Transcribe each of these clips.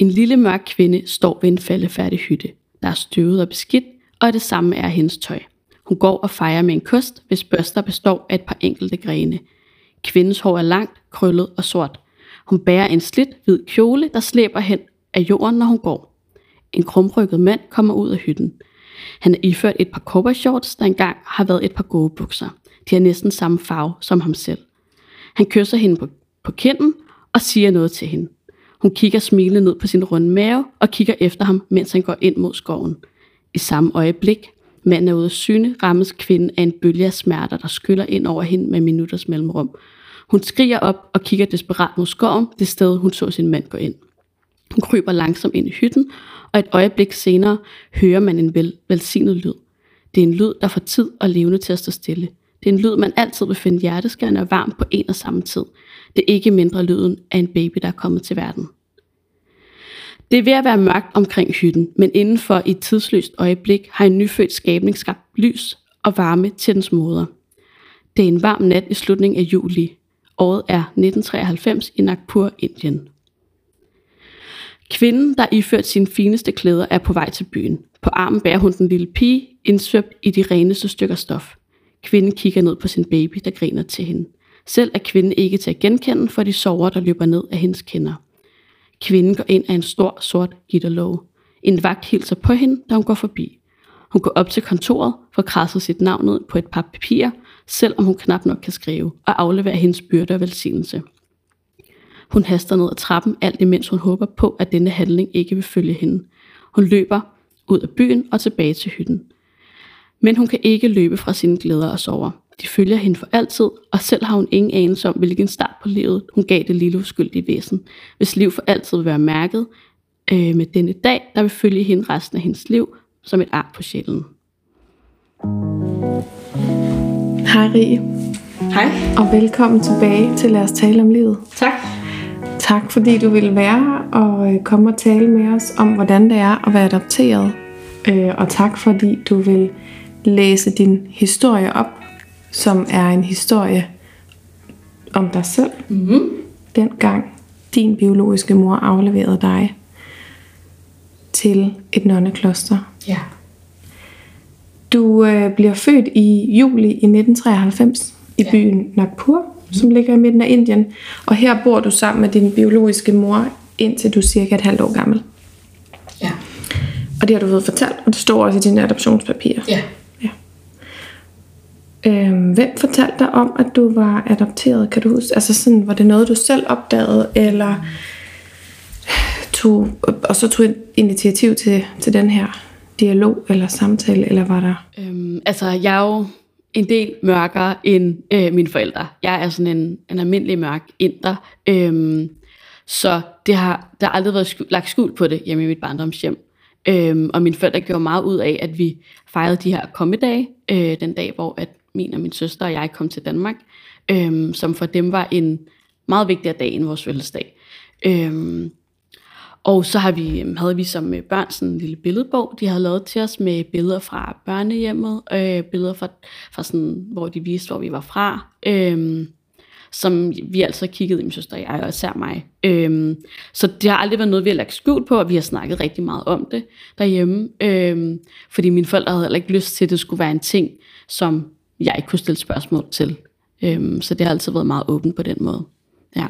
En lille mørk kvinde står ved en faldefærdig hytte. Der er støvet og beskidt, og det samme er hendes tøj. Hun går og fejrer med en kost, hvis børster består af et par enkelte grene. Kvindens hår er langt, krøllet og sort. Hun bærer en slidt hvid kjole, der slæber hen af jorden, når hun går. En krumrykket mand kommer ud af hytten. Han er iført et par cowboyshorts, der engang har været et par gode bukser. De har næsten samme farve som ham selv. Han kysser hende på, på kinden og siger noget til hende. Hun kigger smilende ned på sin runde mave og kigger efter ham, mens han går ind mod skoven. I samme øjeblik, manden er ude af syne, rammes kvinden af en bølge af smerter, der skyller ind over hende med minutters mellemrum. Hun skriger op og kigger desperat mod skoven, det sted hun så sin mand gå ind. Hun kryber langsomt ind i hytten, og et øjeblik senere hører man en vel, velsignet lyd. Det er en lyd, der får tid og levende til at stå stille. Det er en lyd, man altid vil finde hjerteskærende og varm på en og samme tid. Det er ikke mindre lyden af en baby, der er kommet til verden. Det er ved at være mørkt omkring hytten, men indenfor i et tidsløst øjeblik har en nyfødt skabning skabt lys og varme til dens moder. Det er en varm nat i slutningen af juli. Året er 1993 i Nagpur, Indien. Kvinden, der iført sine fineste klæder, er på vej til byen. På armen bærer hun den lille pige, indsvøbt i de reneste stykker stof. Kvinden kigger ned på sin baby, der griner til hende. Selv er kvinden ikke til at genkende for de sover, der løber ned af hendes kinder. Kvinden går ind af en stor, sort gitterlåge. En vagt hilser på hende, da hun går forbi. Hun går op til kontoret, får krasset sit navn ud på et par papirer, selvom hun knap nok kan skrive, og afleverer hendes byrde og velsignelse. Hun haster ned ad trappen, alt imens hun håber på, at denne handling ikke vil følge hende. Hun løber ud af byen og tilbage til hytten. Men hun kan ikke løbe fra sine glæder og sover. De følger hende for altid, og selv har hun ingen anelse om, hvilken start på livet hun gav det lille uskyldige væsen, hvis liv for altid vil være mærket øh, med denne dag, der vil følge hende resten af hendes liv som et ar på sjælen. Hej Rie. Hej. Og velkommen tilbage til Lad os tale om livet. Tak. Tak fordi du ville være her og øh, komme og tale med os om, hvordan det er at være adopteret. Øh, og tak fordi du vil læse din historie op, som er en historie om dig selv. Mm-hmm. Dengang din biologiske mor afleverede dig til et nonnekloster. Ja. Du øh, bliver født i juli i 1993 i Ja. byen Nagpur, som ligger i midten af Indien. Og her bor du sammen med din biologiske mor, indtil du er cirka et halvt år gammel. Ja. Og det har du fået fortalt, og det står også i dine adoptionspapirer. Ja. Øhm, hvem fortalte dig om, at du var adopteret? Kan du huske? Altså sådan, var det noget, du selv opdagede, eller tog, og så tog initiativ til, til den her dialog eller samtale, eller var der... Øhm, altså, jeg er jo en del mørkere end øh, mine forældre. Jeg er sådan en, en almindelig mørk inder. Øhm, så det har, der har aldrig været sku, lagt skuld på det hjemme i mit barndomshjem. Øhm, og mine forældre gjorde meget ud af, at vi fejrede de her kommedage, øh, den dag, hvor at min og min søster og jeg kom til Danmark, øhm, som for dem var en meget vigtigere dag end vores fødselsdag. Øhm, og så har vi, øhm, havde vi som øh, børn sådan en lille billedbog, de havde lavet til os med billeder fra børnehjemmet, øh, billeder fra, fra sådan, hvor de viste, hvor vi var fra, øh, som vi altså kiggede i, min søster og jeg, og især mig. Øh, så det har aldrig været noget, vi har lagt skjult på, og vi har snakket rigtig meget om det derhjemme, øh, fordi mine forældre havde heller ikke lyst til, at det skulle være en ting, som jeg ikke kunne stille spørgsmål til. Øh, så det har altid været meget åbent på den måde. Ja.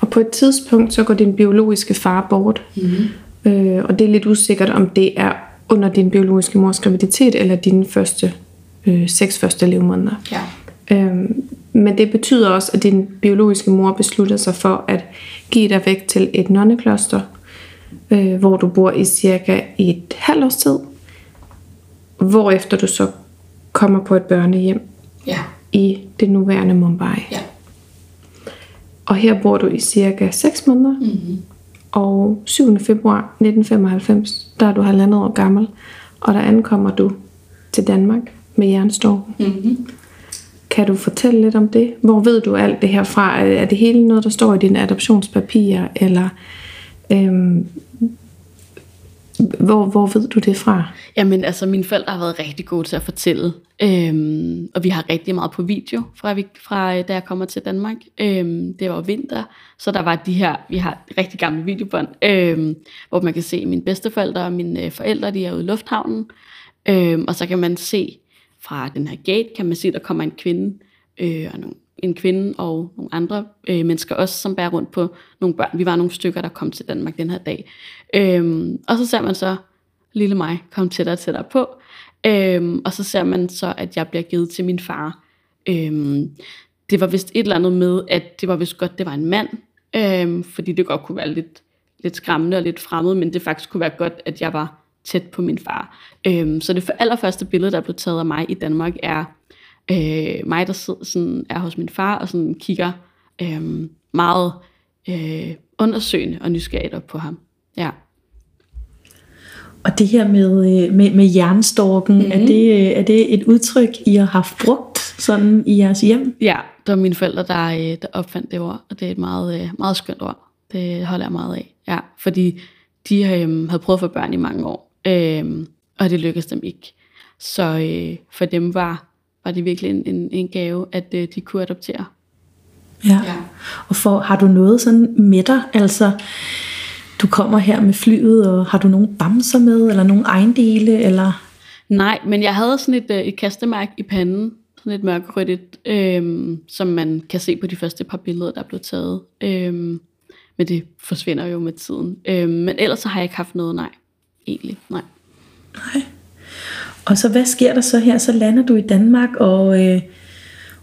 Og på et tidspunkt, så går din biologiske far bort. Mm-hmm. Øh, og det er lidt usikkert, om det er under din biologiske mors graviditet, eller dine første øh, seks første levemåneder. Ja. Øhm, men det betyder også, at din biologiske mor beslutter sig for at give dig væk til et nonnekloster, øh, hvor du bor i cirka et halvt års tid, hvorefter du så kommer på et børnehjem Ja. i det nuværende Mumbai. Ja. Og her bor du i cirka 6 måneder. Mm-hmm. Og 7. februar 1995, der er du halvandet år gammel, og der ankommer du til Danmark med jernstorken. Mm-hmm. Kan du fortælle lidt om det? Hvor ved du alt det her fra? Er det hele noget, der står i dine adoptionspapirer? Eller øhm, hvor, hvor ved du det fra? Jamen altså, mine forældre har været rigtig gode til at fortælle, øhm, og vi har rigtig meget på video, fra, vi, fra øh, da jeg kommer til Danmark. Øhm, det var vinter, så der var de her, vi har rigtig gamle videobånd, øhm, hvor man kan se mine bedsteforældre og mine øh, forældre, de er ude i lufthavnen, øhm, og så kan man se fra den her gate, kan man se, der kommer en kvinde øh, og nogle en kvinde og nogle andre øh, mennesker også, som bærer rundt på nogle børn. Vi var nogle stykker, der kom til Danmark den her dag. Øhm, og så ser man så lille mig komme tættere og tættere på. Øhm, og så ser man så, at jeg bliver givet til min far. Øhm, det var vist et eller andet med, at det var vist godt, det var en mand. Øhm, fordi det godt kunne være lidt, lidt skræmmende og lidt fremmed, men det faktisk kunne være godt, at jeg var tæt på min far. Øhm, så det allerførste billede, der blev taget af mig i Danmark, er øh, mig, der sidder, sådan, er hos min far og sådan kigger øh, meget øh, undersøgende og nysgerrigt op på ham. Ja. Og det her med, øh, med, med jernstorken, mm-hmm. er, det, øh, er det et udtryk, I har haft brugt sådan i jeres hjem? Ja, det var mine forældre, der, øh, der opfandt det ord, og det er et meget, meget skønt ord. Det holder jeg meget af. Ja, fordi de øh, havde prøvet at få børn i mange år, øh, og det lykkedes dem ikke. Så øh, for dem var var det virkelig en, en, en gave, at øh, de kunne adoptere. Ja. ja. Og for, har du noget sådan med dig? Altså, du kommer her med flyet, og har du nogle bamser med, eller nogle ejendele, eller? Nej, men jeg havde sådan et, øh, et kastemærke i panden, sådan et mørkerødt, øh, som man kan se på de første par billeder, der er blevet taget. Øh, men det forsvinder jo med tiden. Øh, men ellers så har jeg ikke haft noget, nej. Egentlig, nej. Nej. Og så hvad sker der så her? Så lander du i Danmark, og, øh,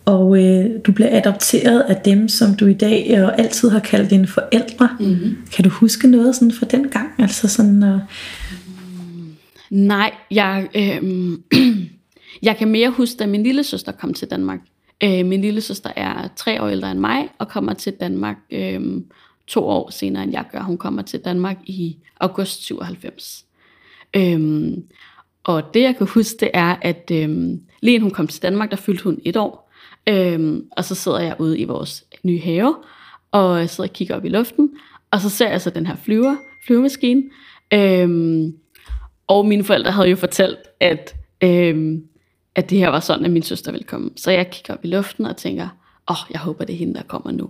og øh, du bliver adopteret af dem, som du i dag øh, altid har kaldt dine forældre. Mm-hmm. Kan du huske noget sådan fra den gang? Altså sådan, øh... Nej, jeg, øh, jeg kan mere huske, da min lille søster kom til Danmark. Øh, min lille søster er tre år ældre end mig, og kommer til Danmark øh, to år senere, end jeg gør. Hun kommer til Danmark i august 97. Øhm, og det jeg kan huske, det er, at øhm, lige hun kom til Danmark, der fyldte hun et år. Øhm, og så sidder jeg ude i vores nye have, og jeg sidder og kigger op i luften, og så ser jeg så den her flyver, flyvemaskine. Øhm, og mine forældre havde jo fortalt, at, øhm, at det her var sådan, at min søster ville komme. Så jeg kigger op i luften og tænker, åh, oh, jeg håber, det er hende, der kommer nu.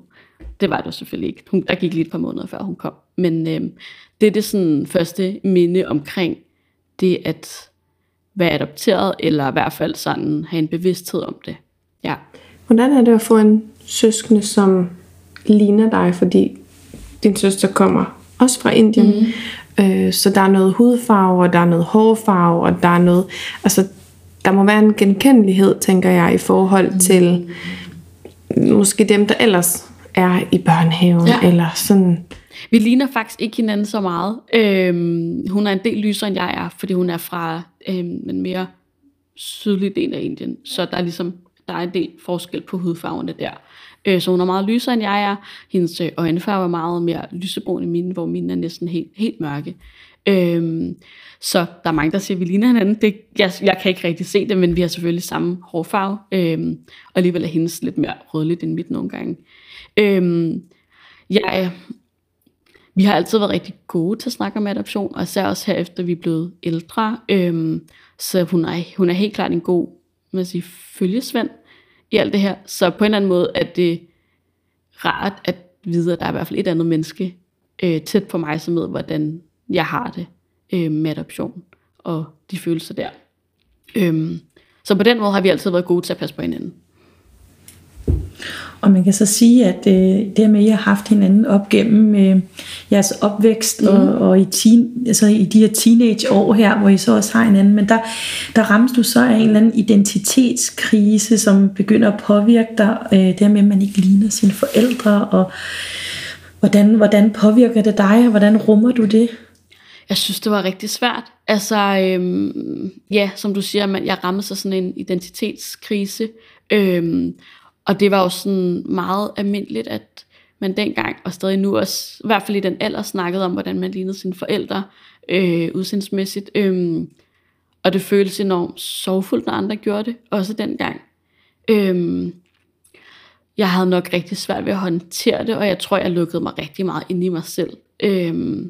Det var det jo selvfølgelig ikke. Hun, der gik lige et par måneder, før hun kom. Men øhm, det er det sådan første minde omkring det at være adopteret, eller i hvert fald sådan have en bevidsthed om det. Ja. Hvordan er det at få en søskende, som ligner dig, fordi din søster kommer også fra Indien, mm. øh, så der er noget hudfarve, og der er noget hårfarve, og der er noget, altså der må være en genkendelighed, tænker jeg, i forhold mm. til måske dem, der ellers er i børnehaven, ja. eller sådan. Vi ligner faktisk ikke hinanden så meget. Øhm, hun er en del lysere, end jeg er, fordi hun er fra øhm, en mere sydlig del af Indien. Så der er ligesom der er en del forskel på hudfarverne der. Øh, så hun er meget lysere, end jeg er. Hendes øh, øjenfarve er meget mere lysebrun end mine, hvor mine er næsten helt, helt mørke. Øhm, så der er mange, der siger, at vi ligner hinanden. Det, jeg, jeg kan ikke rigtig se det, men vi har selvfølgelig samme hårfarve. Øhm, og alligevel er hendes lidt mere rødligt end mit nogle gange. Øhm, jeg vi har altid været rigtig gode til at snakke om adoption, og især også her efter vi er blevet ældre. Øhm, så hun er, hun er helt klart en god man sige, følgesvend i alt det her. Så på en eller anden måde er det rart at vide, at der er i hvert fald et andet menneske øh, tæt på mig, som ved, hvordan jeg har det øh, med adoption og de følelser der. Øhm, så på den måde har vi altid været gode til at passe på hinanden. Og man kan så sige, at øh, det med, at I har haft hinanden op gennem øh, jeres opvækst mm. og, og i, teen, altså i de her teenageår her, hvor I så også har hinanden, men der, der rammes du så af en eller anden identitetskrise, som begynder at påvirke dig, øh, det med, at man ikke ligner sine forældre, og hvordan, hvordan påvirker det dig, og hvordan rummer du det? Jeg synes, det var rigtig svært. Altså, øhm, ja, som du siger, man, jeg rammer sig sådan en identitetskrise. Øhm, og det var jo sådan meget almindeligt, at man dengang, og stadig nu også, i hvert fald i den alder, snakkede om, hvordan man lignede sine forældre øh, udsendsmæssigt. Øh, og det føltes enormt sorgfuldt, når andre gjorde det, også dengang. Øh, jeg havde nok rigtig svært ved at håndtere det, og jeg tror, jeg lukkede mig rigtig meget ind i mig selv. Øh,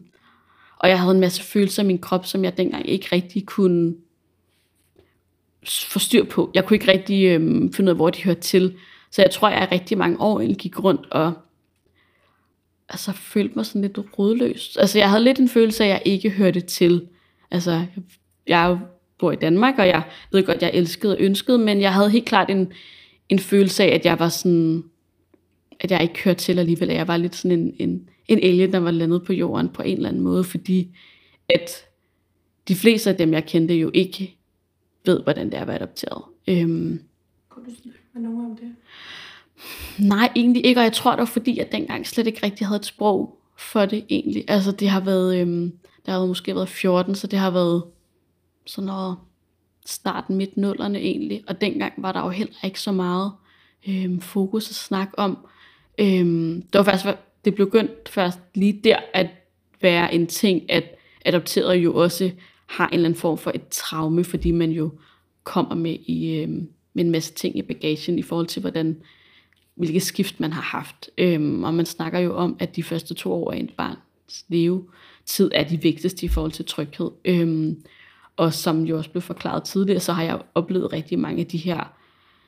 og jeg havde en masse følelser i min krop, som jeg dengang ikke rigtig kunne få styr på. Jeg kunne ikke rigtig øh, finde ud af, hvor de hørte til. Så jeg tror, jeg rigtig mange år egentlig gik rundt og altså, følte mig sådan lidt rodløs. Altså jeg havde lidt en følelse af, at jeg ikke hørte til. Altså jeg bor i Danmark, og jeg ved godt, jeg elskede og ønskede, men jeg havde helt klart en, en følelse af, at jeg var sådan, at jeg ikke hørte til alligevel. Jeg var lidt sådan en, en, en alien, der var landet på jorden på en eller anden måde, fordi at de fleste af dem, jeg kendte, jo ikke ved, hvordan det er at være adopteret. Øhm, Kunne du med nogen om det? Nej, egentlig ikke, og jeg tror det var fordi, jeg dengang slet ikke rigtig havde et sprog for det egentlig. Altså det har været, øhm, der har måske været 14, så det har været sådan noget starten midt nullerne egentlig, og dengang var der jo heller ikke så meget øhm, fokus at snakke om. Øhm, det var faktisk, det blev begyndt først lige der at være en ting, at adopterede jo også har en eller anden form for et traume, fordi man jo kommer med, i, øhm, med en masse ting i bagagen i forhold til, hvordan hvilke skift man har haft. Øhm, og man snakker jo om, at de første to år af en barns levetid er de vigtigste i forhold til tryghed. Øhm, og som jo også blev forklaret tidligere, så har jeg oplevet rigtig mange af de her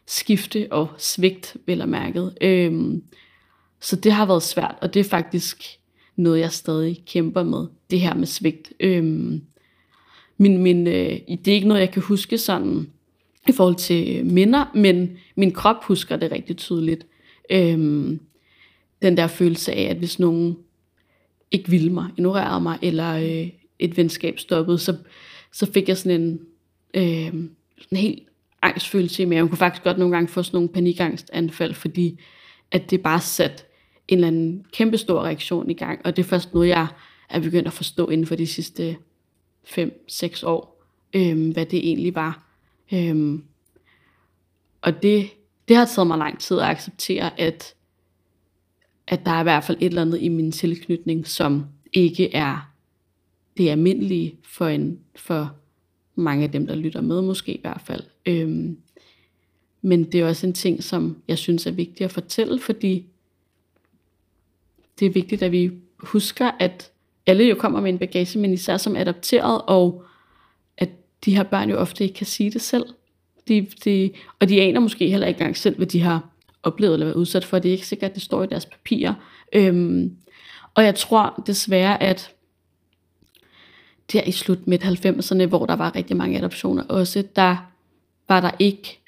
skifte og svigt, vel og mærket. Øhm, så det har været svært, og det er faktisk noget, jeg stadig kæmper med, det her med svigt. Øhm, min, min, øh, det er ikke noget, jeg kan huske sådan i forhold til minder, men min krop husker det rigtig tydeligt. Øhm, den der følelse af, at hvis nogen ikke ville mig, ignorerede mig, eller øh, et venskab stoppede, så, så fik jeg sådan en, øh, en helt angstfølelse i maven. Jeg kunne faktisk godt nogle gange få sådan nogle panikangstanfald, fordi at det bare sat en eller anden kæmpe stor reaktion i gang, og det er først noget, jeg er begyndt at forstå inden for de sidste 5-6 år, øh, hvad det egentlig var. Øhm, og det, det har taget mig lang tid at acceptere, at, at der er i hvert fald et eller andet i min tilknytning, som ikke er det almindelige for, en, for mange af dem, der lytter med, måske i hvert fald. Øhm, men det er også en ting, som jeg synes er vigtigt at fortælle, fordi det er vigtigt, at vi husker, at alle jo kommer med en bagage, men især som adopteret, og de her børn jo ofte ikke kan sige det selv. De, de, og de aner måske heller ikke engang selv, hvad de har oplevet eller været udsat for. Det er ikke sikkert, at det står i deres papirer. Øhm, og jeg tror desværre, at der i slut midt 90'erne, hvor der var rigtig mange adoptioner også, der var der ikke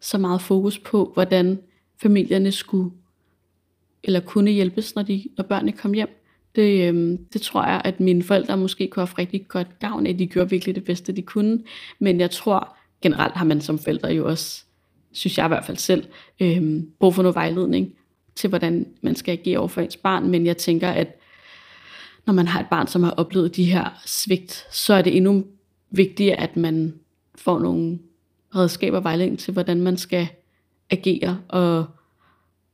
så meget fokus på, hvordan familierne skulle eller kunne hjælpes, når, de, når børnene kom hjem. Det, øhm, det tror jeg, at mine forældre måske kunne have rigtig godt gavn af. De gjorde virkelig det bedste, de kunne. Men jeg tror, generelt har man som forældre jo også, synes jeg i hvert fald selv, øh, brug for noget vejledning til, hvordan man skal agere over for ens barn. Men jeg tænker, at når man har et barn, som har oplevet de her svigt, så er det endnu vigtigere, at man får nogle redskaber og vejledning til, hvordan man skal agere og,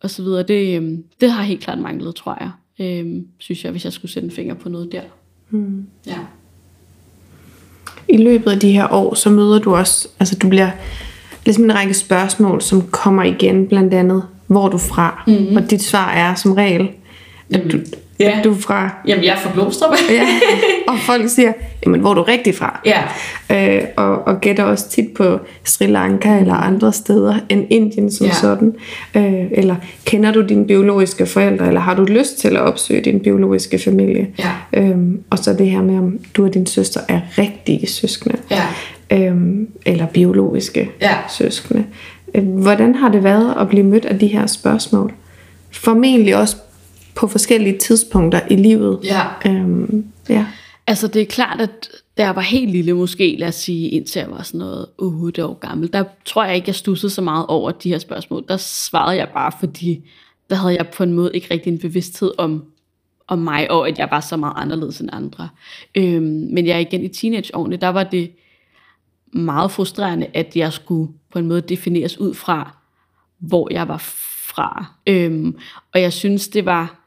og så videre. Det, øhm, det har helt klart manglet, tror jeg, øhm, synes jeg, hvis jeg skulle sætte en finger på noget der. Hmm. Ja. I løbet af de her år, så møder du også, altså du bliver ligesom en række spørgsmål, som kommer igen, blandt andet, hvor er du fra? Mm-hmm. Og dit svar er som regel, at du, Ja. du er fra Jamen, jeg er fra Glostrup. ja. Og folk siger, jamen hvor er du rigtig fra? ja. Øh, og, og gætter også tit på Sri Lanka eller andre steder end Indien som Ja. sådan. Øh, eller kender du dine biologiske forældre, eller har du lyst til at opsøge din biologiske familie? Ja. Øhm, og så det her med, om du og din søster er rigtige søskende. Ja. Øhm, eller biologiske Ja. søskende. Øh, Hvordan har det været at blive mødt af de her spørgsmål? Formentlig også på forskellige tidspunkter i livet. Ja. Øhm, ja. Altså det er klart, at da jeg var helt lille måske, lad os sige, indtil jeg var sådan noget 8 år gammel, der tror jeg ikke, jeg stussede så meget over de her spørgsmål. Der svarede jeg bare, fordi der havde jeg på en måde ikke rigtig en bevidsthed om, om mig, og at jeg var så meget anderledes end andre. Øhm, men jeg igen i teenageårene, der var det meget frustrerende, at jeg skulle på en måde defineres ud fra, hvor jeg var fra. Øhm, og jeg synes, det var...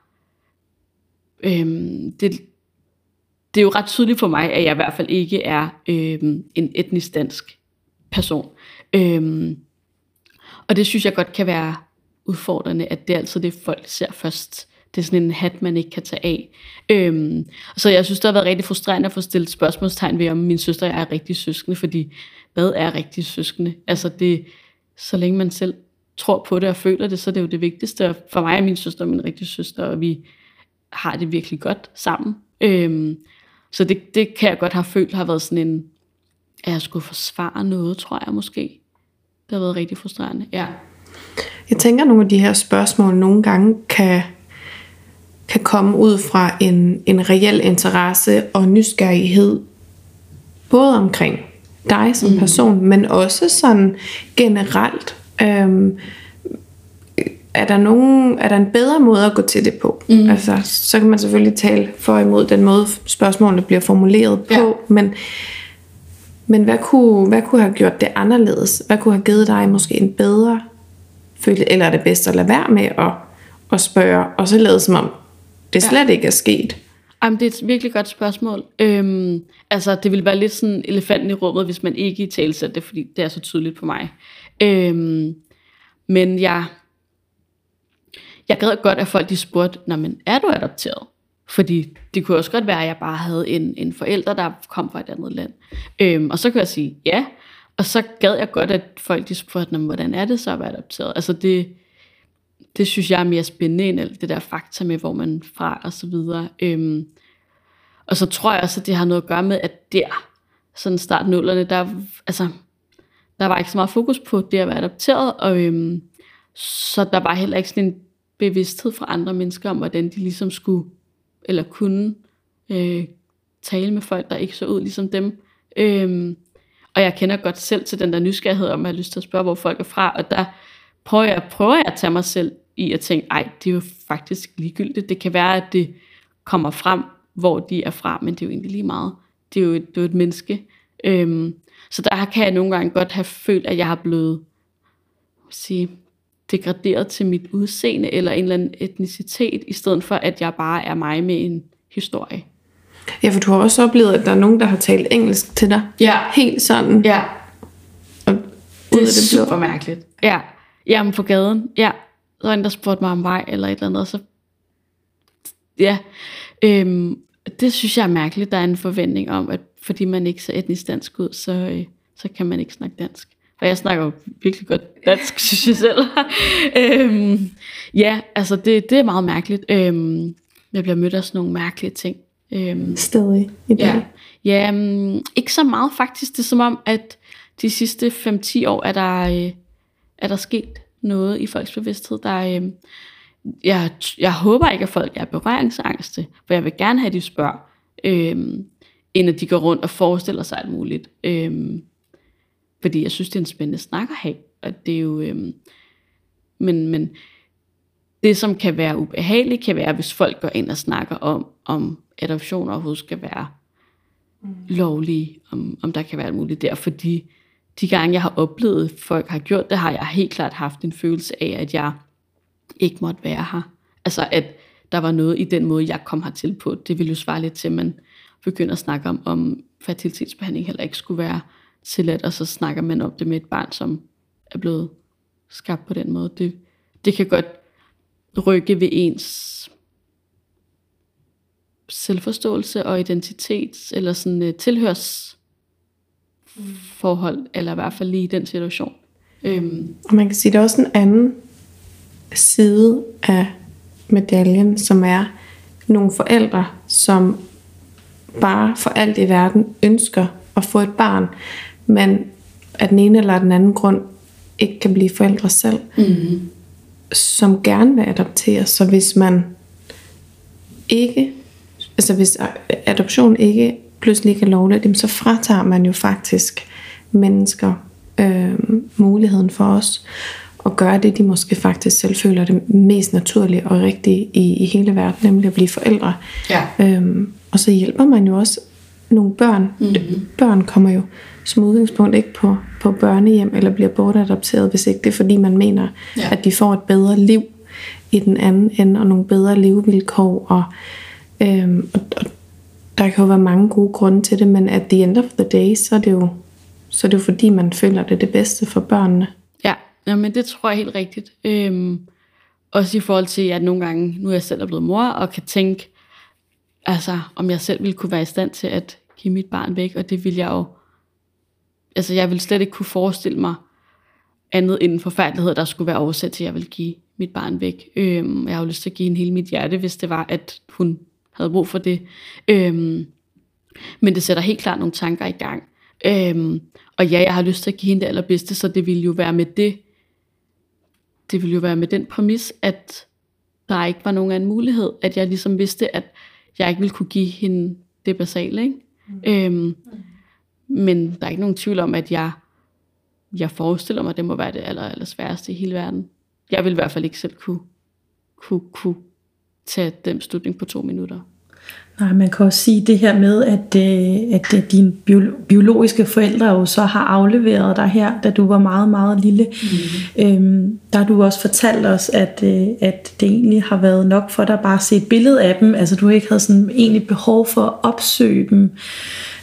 Øhm, det, det er jo ret tydeligt for mig, at jeg i hvert fald ikke er øhm, en etnisk dansk person. Øhm, og det synes jeg godt kan være udfordrende, at det er altid det, folk ser først, det er sådan en hat, man ikke kan tage af. Øhm, så jeg synes, det har været rigtig frustrerende at få stillet spørgsmålstegn ved, om min søster og jeg er rigtig søskende, fordi hvad er rigtig søskende? Altså det, så længe man selv tror på det og føler det, så er det jo det vigtigste. For mig er min søster min rigtig søster, og vi har det virkelig godt sammen. Øhm, så det, det kan jeg godt have følt har været sådan en, at jeg skulle forsvare noget, tror jeg måske. Det har været rigtig frustrerende, ja. Jeg tænker, at nogle af de her spørgsmål nogle gange kan, kan komme ud fra en, en reel interesse og nysgerrighed, både omkring dig som mm. person, men også sådan generelt. Øhm, er der, nogen, er der en bedre måde at gå til det på? Mm. Altså, så kan man selvfølgelig tale for imod den måde, spørgsmålene bliver formuleret på, ja. men, men hvad, kunne, hvad kunne have gjort det anderledes? Hvad kunne have givet dig måske en bedre følelse? Eller er det bedst at lade være med at, at spørge, og så lade som om det slet ja. ikke er sket? Jamen, det er et virkelig godt spørgsmål. Øhm, altså, det ville være lidt sådan elefanten i rummet, hvis man ikke i tale det, fordi det er så tydeligt på mig. Øhm, men jeg, jeg gad godt, at folk de spurgte, Nå, men er du adopteret? Fordi det kunne også godt være, at jeg bare havde en, en forælder, der kom fra et andet land. Øhm, og så kunne jeg sige ja. Og så gad jeg godt, at folk de spurgte, hvordan er det så at være adopteret? Altså det, det synes jeg er mere spændende end alt det der fakta med, hvor man fra og så videre. Øhm, og så tror jeg også, at det har noget at gøre med, at der, sådan start nullerne, der, altså, der var ikke så meget fokus på det at være adopteret, og øhm, så der var heller ikke sådan en bevidsthed fra andre mennesker om, hvordan de ligesom skulle, eller kunne øh, tale med folk, der ikke så ud ligesom dem. Øhm, og jeg kender godt selv til den der nysgerrighed om, at jeg har lyst til at spørge, hvor folk er fra, og der prøver jeg, prøver jeg at tage mig selv i at tænke, ej, det er jo faktisk ligegyldigt. Det kan være, at det kommer frem, hvor de er fra, men det er jo egentlig lige meget. Det er jo et, det er jo et menneske. Øhm, så der kan jeg nogle gange godt have følt, at jeg har blevet sige, degraderet til mit udseende eller en eller anden etnicitet, i stedet for at jeg bare er mig med en historie. Ja, for du har også oplevet, at der er nogen, der har talt engelsk til dig. Ja. Helt sådan. Ja. Og det er det super mærkeligt. Ja. Jamen på gaden. Ja. Der var en, der spurgte mig om vej eller et eller andet, og så... Ja. Øhm, det synes jeg er mærkeligt. Der er en forventning om, at fordi man ikke ser etnisk dansk ud, så, øh, så kan man ikke snakke dansk. Og jeg snakker jo virkelig godt dansk, synes jeg selv. øhm, ja, altså det, det er meget mærkeligt. Øhm, jeg bliver mødt af sådan nogle mærkelige ting. Øhm, Stadig i dag? Ja, ja um, ikke så meget faktisk. Det er som om, at de sidste 5-10 år er der, øh, er der sket noget i folks bevidsthed. Der er, øh, jeg, jeg håber ikke, at folk er berøringsangste, for jeg vil gerne have, at de spørger, øh, end at de går rundt og forestiller sig alt muligt. Øh, fordi jeg synes, det er en spændende snak at have. Og det er jo... Øh, men, men det, som kan være ubehageligt, kan være, hvis folk går ind og snakker om, om adoption overhovedet skal være mm. lovlige, om, om der kan være alt muligt der, fordi de gange, jeg har oplevet, at folk har gjort det, har jeg helt klart haft en følelse af, at jeg ikke måtte være her. Altså, at der var noget i den måde, jeg kom hertil på. Det ville jo svare lidt til, at man begynder at snakke om, om fertilitetsbehandling heller ikke skulle være tilladt, og så snakker man om det med et barn, som er blevet skabt på den måde. Det, det kan godt rykke ved ens selvforståelse og identitet, eller sådan uh, tilhørsforhold, eller i hvert fald lige i den situation. Øhm. Og man kan sige, at der er også en anden side af medaljen, som er nogle forældre, som bare for alt i verden ønsker at få et barn, men af den ene eller den anden grund ikke kan blive forældre selv, mm-hmm. som gerne vil adoptere. Så hvis man ikke, altså hvis adoption ikke pludselig ikke er lovligt, så fratager man jo faktisk mennesker øh, muligheden for os at gøre det, de måske faktisk selv føler det mest naturlige og rigtige i, i hele verden, nemlig at blive forældre. Ja. Øhm, og så hjælper man jo også nogle børn. Mm-hmm. Børn kommer jo som udgangspunkt ikke på, på børnehjem eller bliver bortadopteret, hvis ikke det er fordi man mener, ja. at de får et bedre liv i den anden ende og nogle bedre levevilkår. Og, øhm, og, og der kan jo være mange gode grunde til det, men at the end of the day, så er det jo, så er det jo fordi, man føler det er det bedste for børnene. Ja, men det tror jeg helt rigtigt. Øhm, også i forhold til, at nogle gange, nu er jeg selv blevet mor, og kan tænke, altså, om jeg selv ville kunne være i stand til at give mit barn væk, og det vil jeg jo, altså jeg vil slet ikke kunne forestille mig andet end forfærdelighed, der skulle være årsag til, at jeg vil give mit barn væk. Øhm, jeg har jo lyst til at give hende hele mit hjerte, hvis det var, at hun havde brug for det. Øhm, men det sætter helt klart nogle tanker i gang. Øhm, og ja, jeg har lyst til at give hende det allerbedste, så det ville jo være med det, det ville jo være med den præmis, at der ikke var nogen anden mulighed, at jeg ligesom vidste, at jeg ikke ville kunne give hende det basale, ikke? Mm. Øhm, men der er ikke nogen tvivl om, at jeg, jeg forestiller mig, at det må være det aller, aller sværeste i hele verden. Jeg vil i hvert fald ikke selv kunne, kunne, kunne tage den beslutning på to minutter. Nej, man kan også sige det her med, at, øh, at øh, dine biologiske forældre jo så har afleveret dig her, da du var meget, meget lille. Mm. Øhm, der har du også fortalt os, at, øh, at det egentlig har været nok for dig bare at se et billede af dem. Altså du ikke havde sådan egentlig behov for at opsøge dem.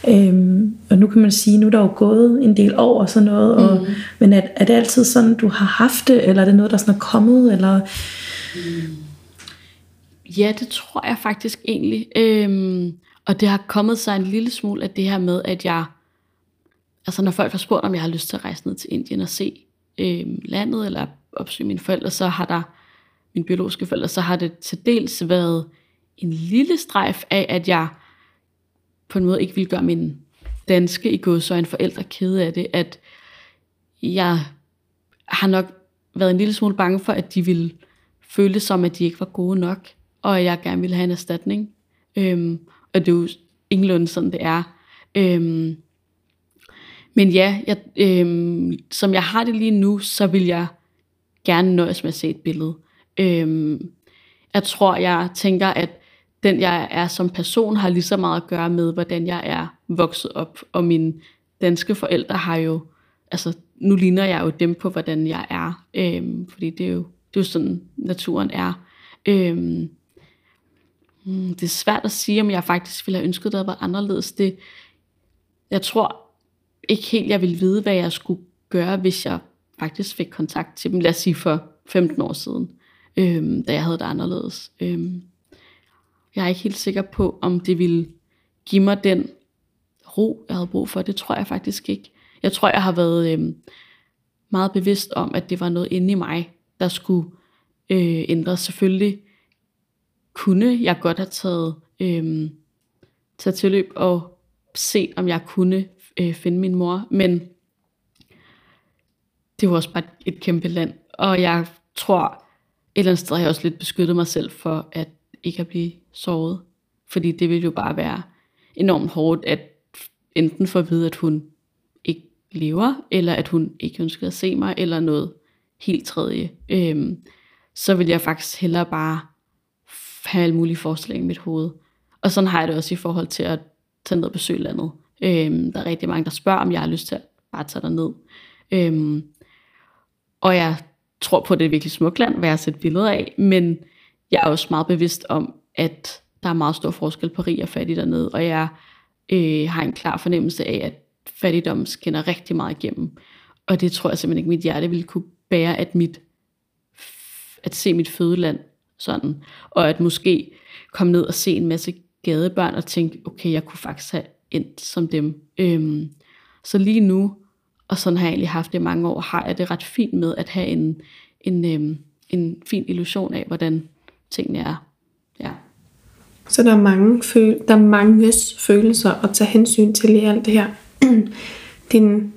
Øhm, og nu kan man sige, nu er der jo gået en del og sådan noget. Og, mm. Men er, er det altid sådan, du har haft det, eller er det noget, der sådan er kommet? Eller... Mm. Ja, det tror jeg faktisk egentlig. Øhm, og det har kommet sig en lille smule af det her med, at jeg, altså når folk har spurgt, om jeg har lyst til at rejse ned til Indien og se øhm, landet, eller opsøge mine forældre, så har der, mine biologiske forældre, så har det til dels været en lille strejf af, at jeg på en måde ikke vil gøre min danske i god så en forældre kede af det, at jeg har nok været en lille smule bange for, at de ville føle som, at de ikke var gode nok og jeg gerne ville have en erstatning. Øhm, og det er jo ingenlunde sådan, det er. Øhm, men ja, jeg, øhm, som jeg har det lige nu, så vil jeg gerne nøjes med at se et billede. Øhm, jeg tror, jeg tænker, at den jeg er som person har lige så meget at gøre med, hvordan jeg er vokset op. Og mine danske forældre har jo, altså nu ligner jeg jo dem på, hvordan jeg er. Øhm, fordi det er, jo, det er jo sådan, naturen er. Øhm, Mm, det er svært at sige, om jeg faktisk ville have ønsket, at det var anderledes. Det, jeg tror ikke helt, jeg ville vide, hvad jeg skulle gøre, hvis jeg faktisk fik kontakt til dem, lad os sige for 15 år siden, øhm, da jeg havde det anderledes. Øhm, jeg er ikke helt sikker på, om det ville give mig den ro, jeg havde brug for. Det tror jeg faktisk ikke. Jeg tror, jeg har været øhm, meget bevidst om, at det var noget inde i mig, der skulle øh, ændres. Selvfølgelig kunne jeg godt have taget, øhm, taget tilløb og se, om jeg kunne øh, finde min mor. Men det var også bare et kæmpe land. Og jeg tror, et eller andet sted har jeg også lidt beskyttet mig selv for, at ikke at blive såret. Fordi det ville jo bare være enormt hårdt, at enten få at vide, at hun ikke lever, eller at hun ikke ønsker at se mig, eller noget helt tredje. Øhm, så vil jeg faktisk hellere bare have alle mulige forestillinger i mit hoved. Og sådan har jeg det også i forhold til at tage ned og besøge landet. Øhm, der er rigtig mange, der spørger, om jeg har lyst til at bare tage ned. Øhm, og jeg tror på, at det er et virkelig smukt land, hvad jeg har set billeder af, men jeg er også meget bevidst om, at der er meget stor forskel på rig og fattig dernede, og jeg øh, har en klar fornemmelse af, at fattigdom skinner rigtig meget igennem. Og det tror jeg simpelthen ikke, mit hjerte ville kunne bære, at, mit, at se mit fødeland sådan. Og at måske komme ned og se en masse gadebørn og tænke, okay, jeg kunne faktisk have endt som dem. Øhm, så lige nu, og sådan har jeg egentlig haft det i mange år, har jeg det ret fint med at have en, en, øhm, en fin illusion af, hvordan tingene er. Ja. Så der er mange, føl- der er mange følelser at tage hensyn til i alt det her. Din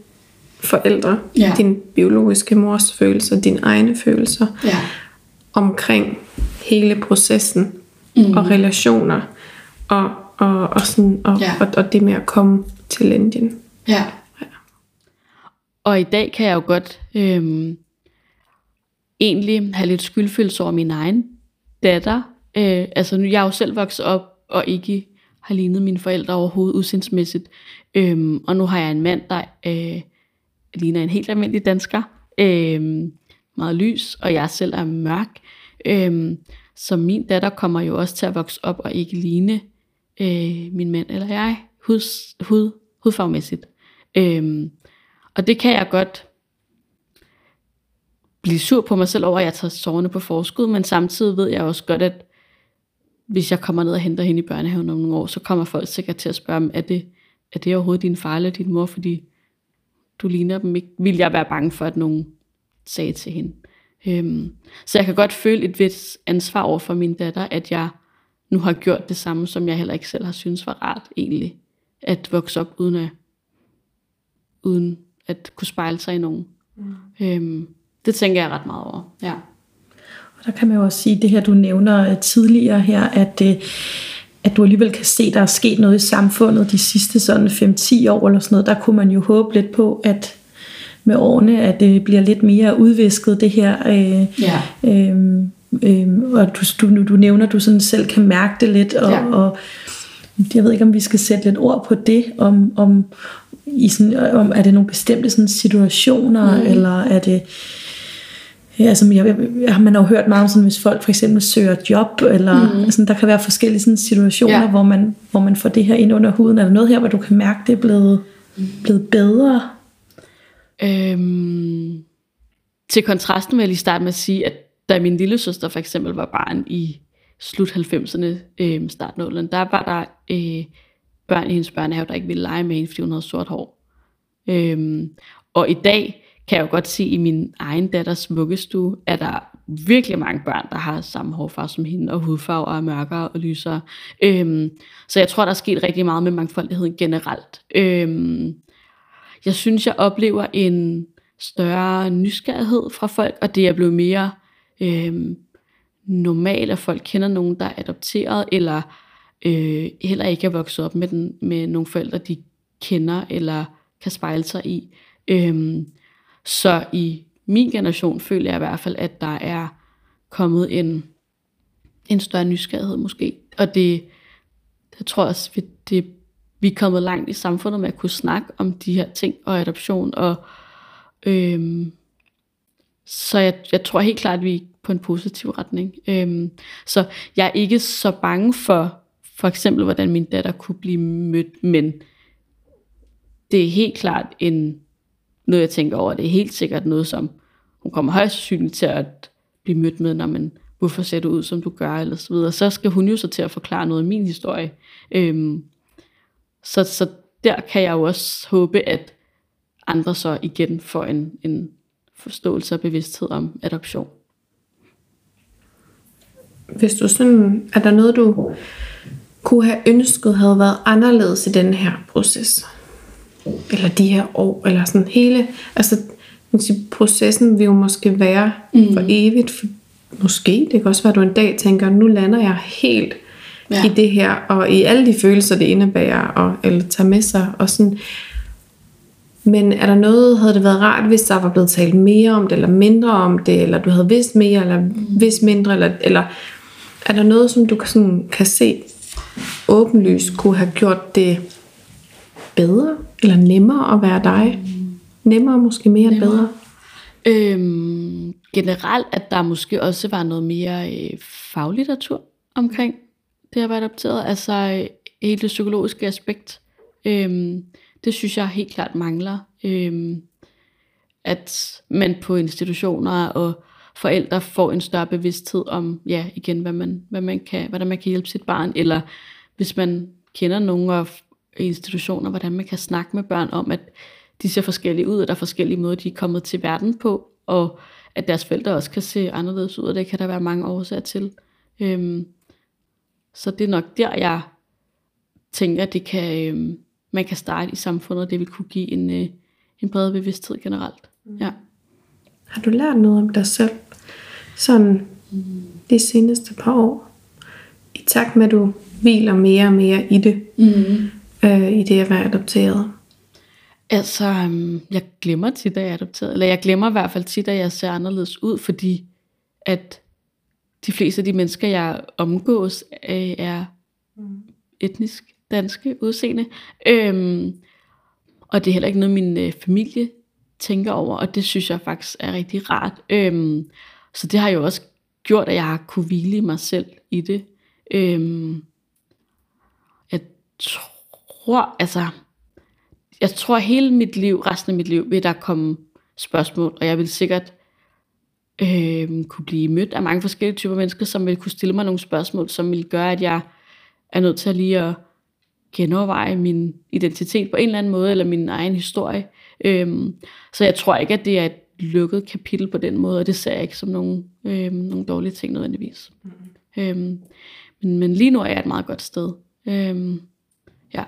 forældre, ja. din biologiske mors følelser, dine egne følelser. Ja. Omkring hele processen mm. og relationer og, og, og, sådan, og, ja. og, og det med at komme til Indien. Ja. ja. Og i dag kan jeg jo godt øhm, egentlig have lidt skyldfølelse over min egen datter. Øh, altså nu jeg er jo selv vokset op og ikke har lignet mine forældre overhovedet udsindsmæssigt. Øhm, og nu har jeg en mand, der øh, ligner en helt almindelig dansker. Øh, meget lys, og jeg selv er mørk. Øhm, så min datter kommer jo også til at vokse op og ikke ligne øh, min mand eller jeg, hud, hud, hudfarvemæssigt. Øhm, og det kan jeg godt blive sur på mig selv over, at jeg tager sårene på forskud, men samtidig ved jeg også godt, at hvis jeg kommer ned og henter hende i børnehaven om nogle år, så kommer folk sikkert til at spørge dem, er det, er det overhovedet din far eller din mor, fordi du ligner dem ikke. Vil jeg være bange for, at nogen sagde til hende. Øhm, så jeg kan godt føle et vis ansvar over for min datter, at jeg nu har gjort det samme, som jeg heller ikke selv har synes var rart egentlig. At vokse op uden at, uden at kunne spejle sig i nogen. Mm. Øhm, det tænker jeg ret meget over. Ja. Og der kan man jo også sige, det her du nævner øh, tidligere her, at, øh, at du alligevel kan se, der er sket noget i samfundet de sidste sådan 5-10 år eller sådan noget. Der kunne man jo håbe lidt på, at med årene, at det bliver lidt mere udvisket det her. Øh, ja. øh, øh, og du, du, du nævner, at du sådan selv kan mærke det lidt, og, ja. og jeg ved ikke, om vi skal sætte lidt ord på det, om, om, i sådan, om er det nogle bestemte sådan, situationer, mm. eller er det... Ja, altså, jeg, jeg, man har jo hørt meget om, sådan, hvis folk for eksempel søger job, eller mm. altså, der kan være forskellige sådan, situationer, ja. hvor, man, hvor man får det her ind under huden. Er der noget her, hvor du kan mærke, det er blevet, mm. blevet bedre? Øhm, til kontrasten vil jeg lige starte med at sige, at da min lille søster for eksempel var barn i slut 90'erne, øh, start der var der øh, børn i hendes børnehave, der ikke ville lege med hende, fordi hun havde sort hår. Øhm, og i dag kan jeg jo godt se i min egen datters vuggestue, at der er virkelig mange børn, der har samme hårfarve som hende, og hudfarver er mørkere og lysere. Øhm, så jeg tror, der er sket rigtig meget med mangfoldigheden generelt. Øhm, jeg synes, jeg oplever en større nysgerrighed fra folk, og det er blevet mere øh, normalt, at folk kender nogen, der er adopteret, eller øh, heller ikke er vokset op med, den, med nogle forældre, de kender, eller kan spejle sig i. Øhm, så i min generation føler jeg i hvert fald, at der er kommet en, en større nysgerrighed måske. Og det, jeg tror også, det, vi er kommet langt i samfundet med at kunne snakke om de her ting og adoption. Og, øhm, så jeg, jeg tror helt klart, at vi er på en positiv retning. Øhm, så jeg er ikke så bange for, for eksempel, hvordan min datter kunne blive mødt, men det er helt klart en, noget, jeg tænker over. Det er helt sikkert noget, som hun kommer højst sandsynligt til at blive mødt med, når man, hvorfor ser du ud, som du gør, eller så videre. Så skal hun jo så til at forklare noget af min historie. Øhm, så, så der kan jeg jo også håbe, at andre så igen får en, en forståelse og bevidsthed om adoption. Hvis du sådan, er der noget, du kunne have ønsket havde været anderledes i den her proces? Eller de her år, eller sådan hele, altså man sige, processen vil jo måske være mm. for evigt, for, måske, det kan også være, at du en dag tænker, nu lander jeg helt ja. i det her, og i alle de følelser, det indebærer, og, eller tager med sig, og sådan, men er der noget, havde det været rart, hvis der var blevet talt mere om det, eller mindre om det, eller du havde vidst mere, eller mm. vidst mindre, eller, eller er der noget, som du sådan, kan se åbenlyst kunne have gjort det bedre, eller nemmere at være dig? Mm. Nemmere måske mere nemmere. bedre? Øhm, generelt, at der måske også var noget mere øh, faglitteratur omkring det at være adopteret. Altså hele det psykologiske aspekt. Øhm, det synes jeg helt klart mangler. Øhm, at man på institutioner og forældre får en større bevidsthed om, ja, igen, hvad man, hvad man kan, hvordan man kan hjælpe sit barn, eller hvis man kender nogen af institutioner, hvordan man kan snakke med børn om, at de ser forskellige ud, og der er forskellige måder, de er kommet til verden på, og at deres forældre også kan se anderledes ud, og det kan der være mange årsager til. Øhm, så det er nok der, jeg tænker, at det kan, øhm, man kan starte i samfundet, det vil kunne give en, øh, en bredere bevidsthed generelt. Mm. Ja. Har du lært noget om dig selv, sådan de seneste par år? I takt med, at du hviler mere og mere i det, mm. øh, i det at være adopteret? Altså, øhm, jeg glemmer tit, at jeg er adopteret. Eller jeg glemmer i hvert fald tit, at jeg ser anderledes ud, fordi at de fleste af de mennesker, jeg omgås, øh, er mm. etnisk danske udseende. Øhm, og det er heller ikke noget, min øh, familie tænker over, og det synes jeg faktisk er rigtig rart. Øhm, så det har jo også gjort, at jeg har kunne hvile mig selv i det. Øhm, jeg tror, altså, jeg tror hele mit liv, resten af mit liv, vil der komme spørgsmål, og jeg vil sikkert øh, kunne blive mødt af mange forskellige typer mennesker, som vil kunne stille mig nogle spørgsmål, som vil gøre, at jeg er nødt til at lige at genoverveje min identitet på en eller anden måde, eller min egen historie. Øhm, så jeg tror ikke, at det er et lukket kapitel på den måde, og det ser jeg ikke som nogen, øhm, nogen dårlige ting nødvendigvis. Mm-hmm. Øhm, men, men lige nu er jeg et meget godt sted. Øhm, ja.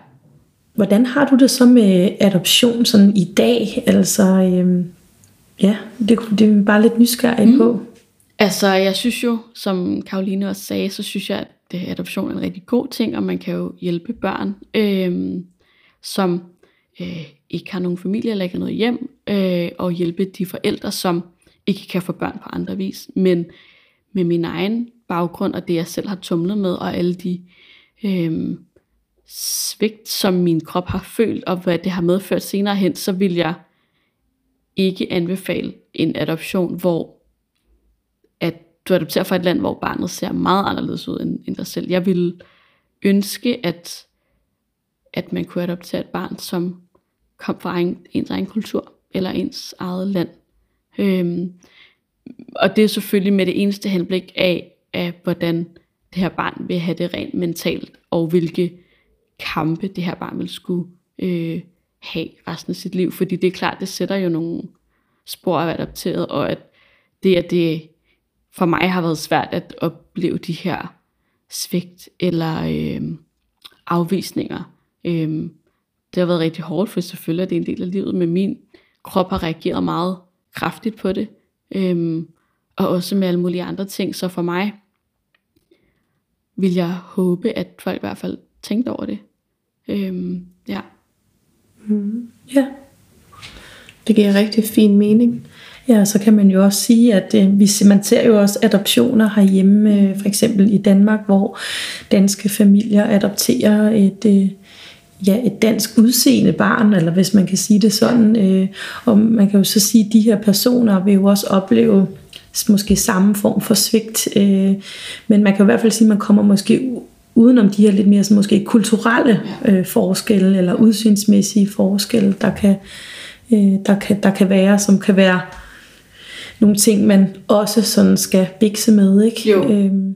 Hvordan har du det så med adoption sådan i dag? Altså, øhm, ja, det, det er vi bare lidt nysgerrige mm. på. Altså, jeg synes jo, som Karoline også sagde, så synes jeg, at det, adoption er en rigtig god ting, og man kan jo hjælpe børn, øhm, som øh, ikke har nogen familie eller ikke har noget hjem, øh, og hjælpe de forældre, som ikke kan få børn på andre vis. Men med min egen baggrund, og det jeg selv har tumlet med, og alle de øh, svigt, som min krop har følt, og hvad det har medført senere hen, så vil jeg ikke anbefale en adoption, hvor at du adopterer fra et land, hvor barnet ser meget anderledes ud end, end dig selv. Jeg vil ønske, at, at man kunne adoptere et barn, som kom fra en, ens egen kultur, eller ens eget land. Øhm, og det er selvfølgelig med det eneste henblik af, af, hvordan det her barn vil have det rent mentalt, og hvilke kampe det her barn vil skulle øh, have resten af sit liv. Fordi det er klart, det sætter jo nogle spor af adopteret, og at det, at det for mig har været svært at opleve de her svigt eller øh, afvisninger. Øh, det har været rigtig hårdt, for selvfølgelig er det en del af livet, men min krop har reageret meget kraftigt på det. Øh, og også med alle mulige andre ting. Så for mig vil jeg håbe, at folk i hvert fald tænkte over det. Øh, ja. Mm, ja. Det giver rigtig fin mening. Ja, så kan man jo også sige, at øh, vi, man ser jo også adoptioner herhjemme, øh, for eksempel i Danmark, hvor danske familier adopterer et, øh, ja, et dansk udseende barn, eller hvis man kan sige det sådan. Øh, og man kan jo så sige, at de her personer vil jo også opleve måske samme form for svigt. Øh, men man kan i hvert fald sige, at man kommer måske udenom de her lidt mere sådan, måske kulturelle øh, forskelle, eller udsynsmæssige forskelle, der kan, øh, der, kan, der kan være, som kan være nogle ting, man også sådan skal bikse med, ikke? Jo. Øhm.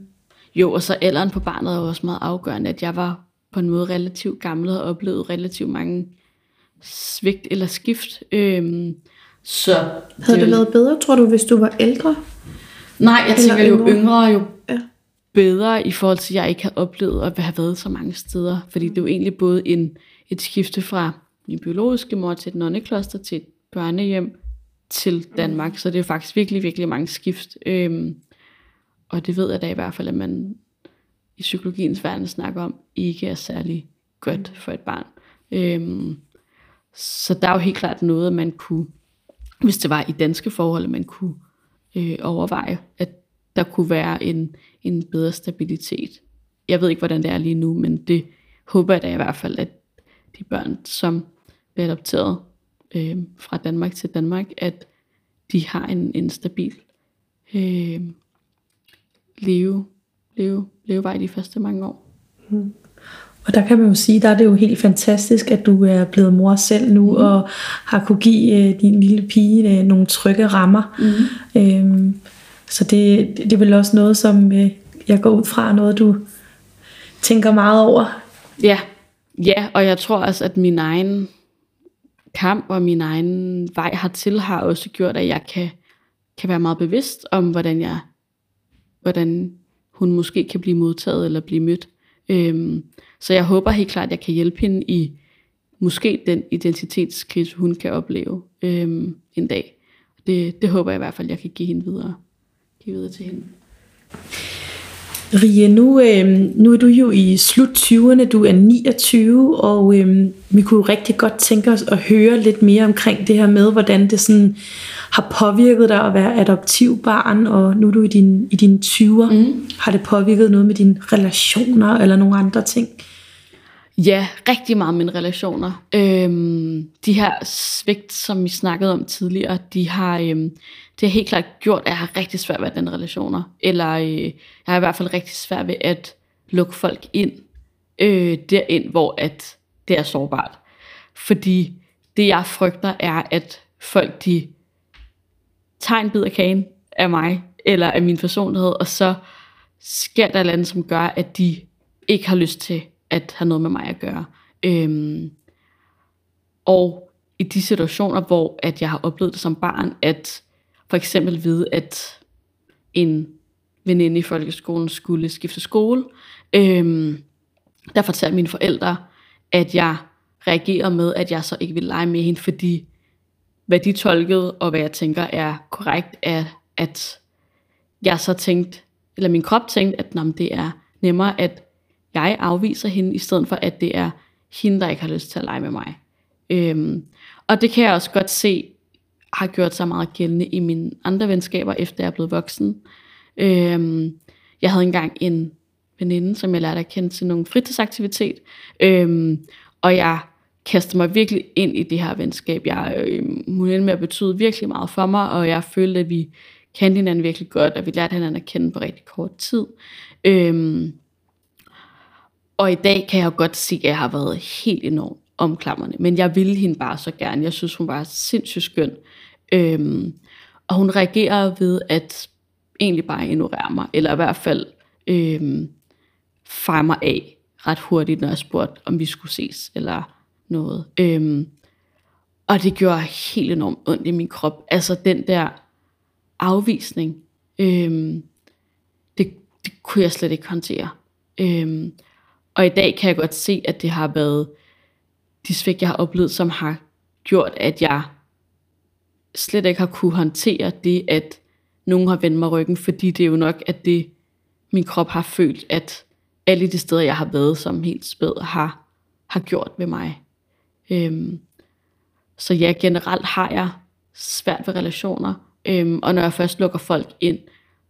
Jo, og så alderen på barnet er jo også meget afgørende, at jeg var på en måde relativt gammel og oplevet relativt mange svigt eller skift. Øhm, så Havde det, det været bedre, tror du, hvis du var ældre? Nej, jeg tænker jo yngre, jo. Bedre i forhold til, at jeg ikke har oplevet at have været så mange steder. Fordi det er jo egentlig både en, et skifte fra min biologiske mor til et nonnekloster til et børnehjem, til Danmark, så det er faktisk virkelig, virkelig mange skift. Øhm, og det ved jeg da i hvert fald, at man i psykologiens verden snakker om, ikke er særlig godt for et barn. Øhm, så der er jo helt klart noget, man kunne, hvis det var i danske forhold, man kunne øh, overveje, at der kunne være en, en bedre stabilitet. Jeg ved ikke, hvordan det er lige nu, men det håber jeg da i hvert fald, at de børn, som bliver adopteret, øh, fra Danmark til Danmark, at de har en, en stabil øh, leve, leve, levevej de første mange år. Mm. Og der kan man jo sige, der er det jo helt fantastisk, at du er blevet mor selv nu, mm. og har kunne give øh, din lille pige øh, nogle trygge rammer. Mm. Øhm, så det, det er vel også noget, som øh, jeg går ud fra, noget du tænker meget over. Ja, ja og jeg tror også, at min egen kamp og min egen vej hertil har også gjort, at jeg kan, kan være meget bevidst om, hvordan jeg hvordan hun måske kan blive modtaget eller blive mødt. Øhm, så jeg håber helt klart, at jeg kan hjælpe hende i måske den identitetskrise, hun kan opleve øhm, en dag. Det, det håber jeg i hvert fald, jeg kan give hende videre, give videre til hende. Rie, nu, øh, nu er du jo i slut 20'erne, du er 29, og øh, vi kunne rigtig godt tænke os at høre lidt mere omkring det her med, hvordan det sådan har påvirket dig at være adoptivbarn, og nu er du i, din, i dine 20'er. Mm. Har det påvirket noget med dine relationer eller nogle andre ting? Ja, rigtig meget mine relationer. Øhm, de her svigt, som vi snakkede om tidligere, de har, øhm, det har helt klart gjort, at jeg har rigtig svært ved at den relationer. Eller øh, jeg har i hvert fald rigtig svært ved at lukke folk ind øh, derind, hvor at det er sårbart. Fordi det jeg frygter er, at folk de tager en bid af kagen, af mig, eller af min personlighed, og så sker der et eller andet, som gør, at de ikke har lyst til at have noget med mig at gøre. Øhm, og i de situationer, hvor at jeg har oplevet det som barn, at for eksempel vide, at en veninde i folkeskolen skulle skifte skole, øhm, der fortalte mine forældre, at jeg reagerede med, at jeg så ikke ville lege med hende, fordi hvad de tolkede, og hvad jeg tænker er korrekt, er, at jeg så tænkte, eller min krop tænkte, at nå, det er nemmere, at jeg afviser hende, i stedet for at det er hende, der ikke har lyst til at lege med mig. Øhm, og det kan jeg også godt se, har gjort sig meget gældende i mine andre venskaber, efter jeg er blevet voksen. Øhm, jeg havde engang en veninde, som jeg lærte at kende til nogle fritidsaktivitet, øhm, og jeg kastede mig virkelig ind i det her venskab. Jeg, øhm, hun endte med at betyde virkelig meget for mig, og jeg følte, at vi kendte hinanden virkelig godt, og vi lærte hinanden at kende på rigtig kort tid. Øhm, og i dag kan jeg jo godt se, at jeg har været helt enormt omklamrende, men jeg ville hende bare så gerne. Jeg synes, hun var sindssygt skøn. Øhm, og hun reagerer ved at egentlig bare ignorere mig, eller i hvert fald øhm, fejre mig af ret hurtigt, når jeg spurgte, om vi skulle ses, eller noget. Øhm, og det gjorde helt enormt ondt i min krop. Altså den der afvisning, øhm, det, det kunne jeg slet ikke håndtere. Øhm, og i dag kan jeg godt se, at det har været de svigt, jeg har oplevet, som har gjort, at jeg slet ikke har kunne håndtere det, at nogen har vendt mig ryggen, fordi det er jo nok, at det min krop har følt, at alle de steder, jeg har været som helt spæd, har, har gjort ved mig. Øhm, så ja, generelt har jeg svært ved relationer, øhm, og når jeg først lukker folk ind,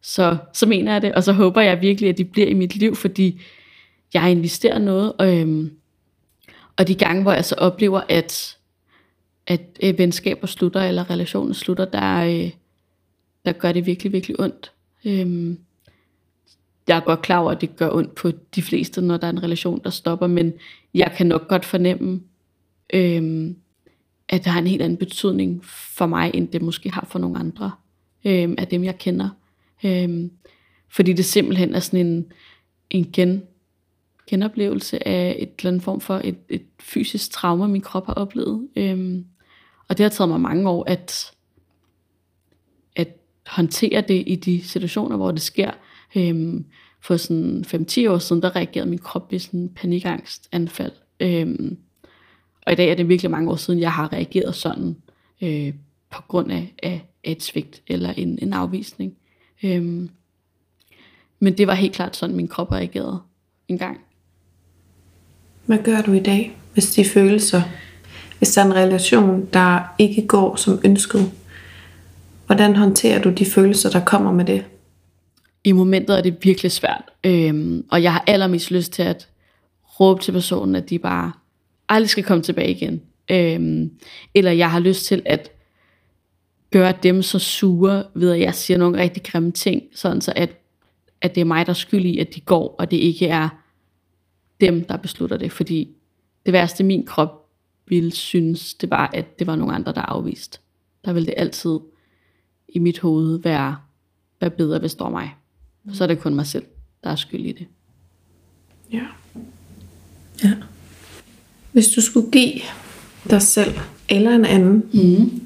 så, så mener jeg det, og så håber jeg virkelig, at de bliver i mit liv, fordi jeg investerer noget, og, øhm, og de gange, hvor jeg så oplever, at, at øh, venskaber slutter, eller relationer slutter, der, øh, der gør det virkelig, virkelig ondt. Øhm, jeg er godt klar over, at det gør ondt på de fleste, når der er en relation, der stopper, men jeg kan nok godt fornemme, øhm, at det har en helt anden betydning for mig, end det måske har for nogle andre øhm, af dem, jeg kender. Øhm, fordi det simpelthen er sådan en, en gen, genoplevelse af et eller andet form for et, et fysisk traume, min krop har oplevet. Øhm, og det har taget mig mange år at, at håndtere det i de situationer, hvor det sker. Øhm, for sådan 5-10 år siden, der reagerede min krop ved sådan en panikangstanfald. Øhm, og i dag er det virkelig mange år siden, jeg har reageret sådan, øh, på grund af, af, et svigt eller en, en afvisning. Øhm, men det var helt klart sådan, min krop reagerede en gang. Hvad gør du i dag, hvis de følelser, hvis der er en relation, der ikke går som ønsket? Hvordan håndterer du de følelser, der kommer med det? I momentet er det virkelig svært, øhm, og jeg har allermest lyst til at råbe til personen, at de bare aldrig skal komme tilbage igen. Øhm, eller jeg har lyst til at gøre dem så sure, ved at jeg siger nogle rigtig grimme ting, sådan så at, at det er mig, der er skyld i, at de går, og det ikke er dem, der beslutter det. Fordi det værste min krop ville synes, det var, at det var nogle andre, der afvist. Der ville det altid i mit hoved være, være bedre, hvis det var mig. Så er det kun mig selv, der er skyld i det. Ja. Ja. Hvis du skulle give dig selv eller en anden Mm.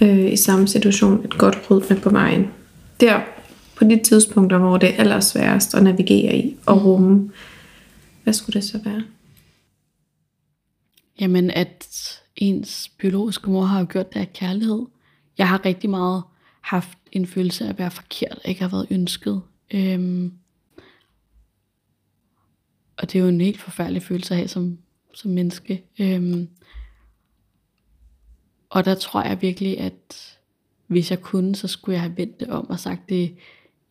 øh, i samme situation et godt råd med på vejen. Der på de tidspunkter, hvor det er allersværest at navigere i og rumme, hvad skulle det så være? Jamen, at ens biologiske mor har jo gjort det af kærlighed. Jeg har rigtig meget haft en følelse af at være forkert, ikke har været ønsket. Øhm, og det er jo en helt forfærdelig følelse at have som, som menneske. Øhm, og der tror jeg virkelig, at hvis jeg kunne, så skulle jeg have vendt det om og sagt det,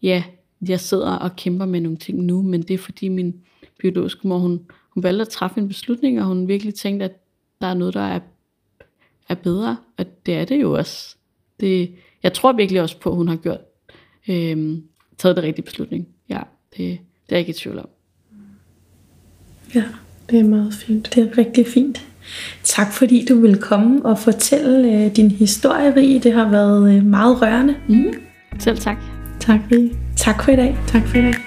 ja, jeg sidder og kæmper med nogle ting nu, men det er fordi min biologiske mor, hun, hun valgte at træffe en beslutning, og hun virkelig tænkte, at der er noget, der er, er bedre, og det er det jo også. Det, jeg tror virkelig også på, at hun har gjort, øhm, taget det rigtige beslutning. Ja, det, det er jeg ikke i tvivl om. Ja, Det er meget fint. det er rigtig fint. Tak fordi du vil komme og fortælle øh, din historie, Rie. Det har været øh, meget rørende. Mm. Selv tak. Tak, Rie. Tak for i dag. Tak for i dag.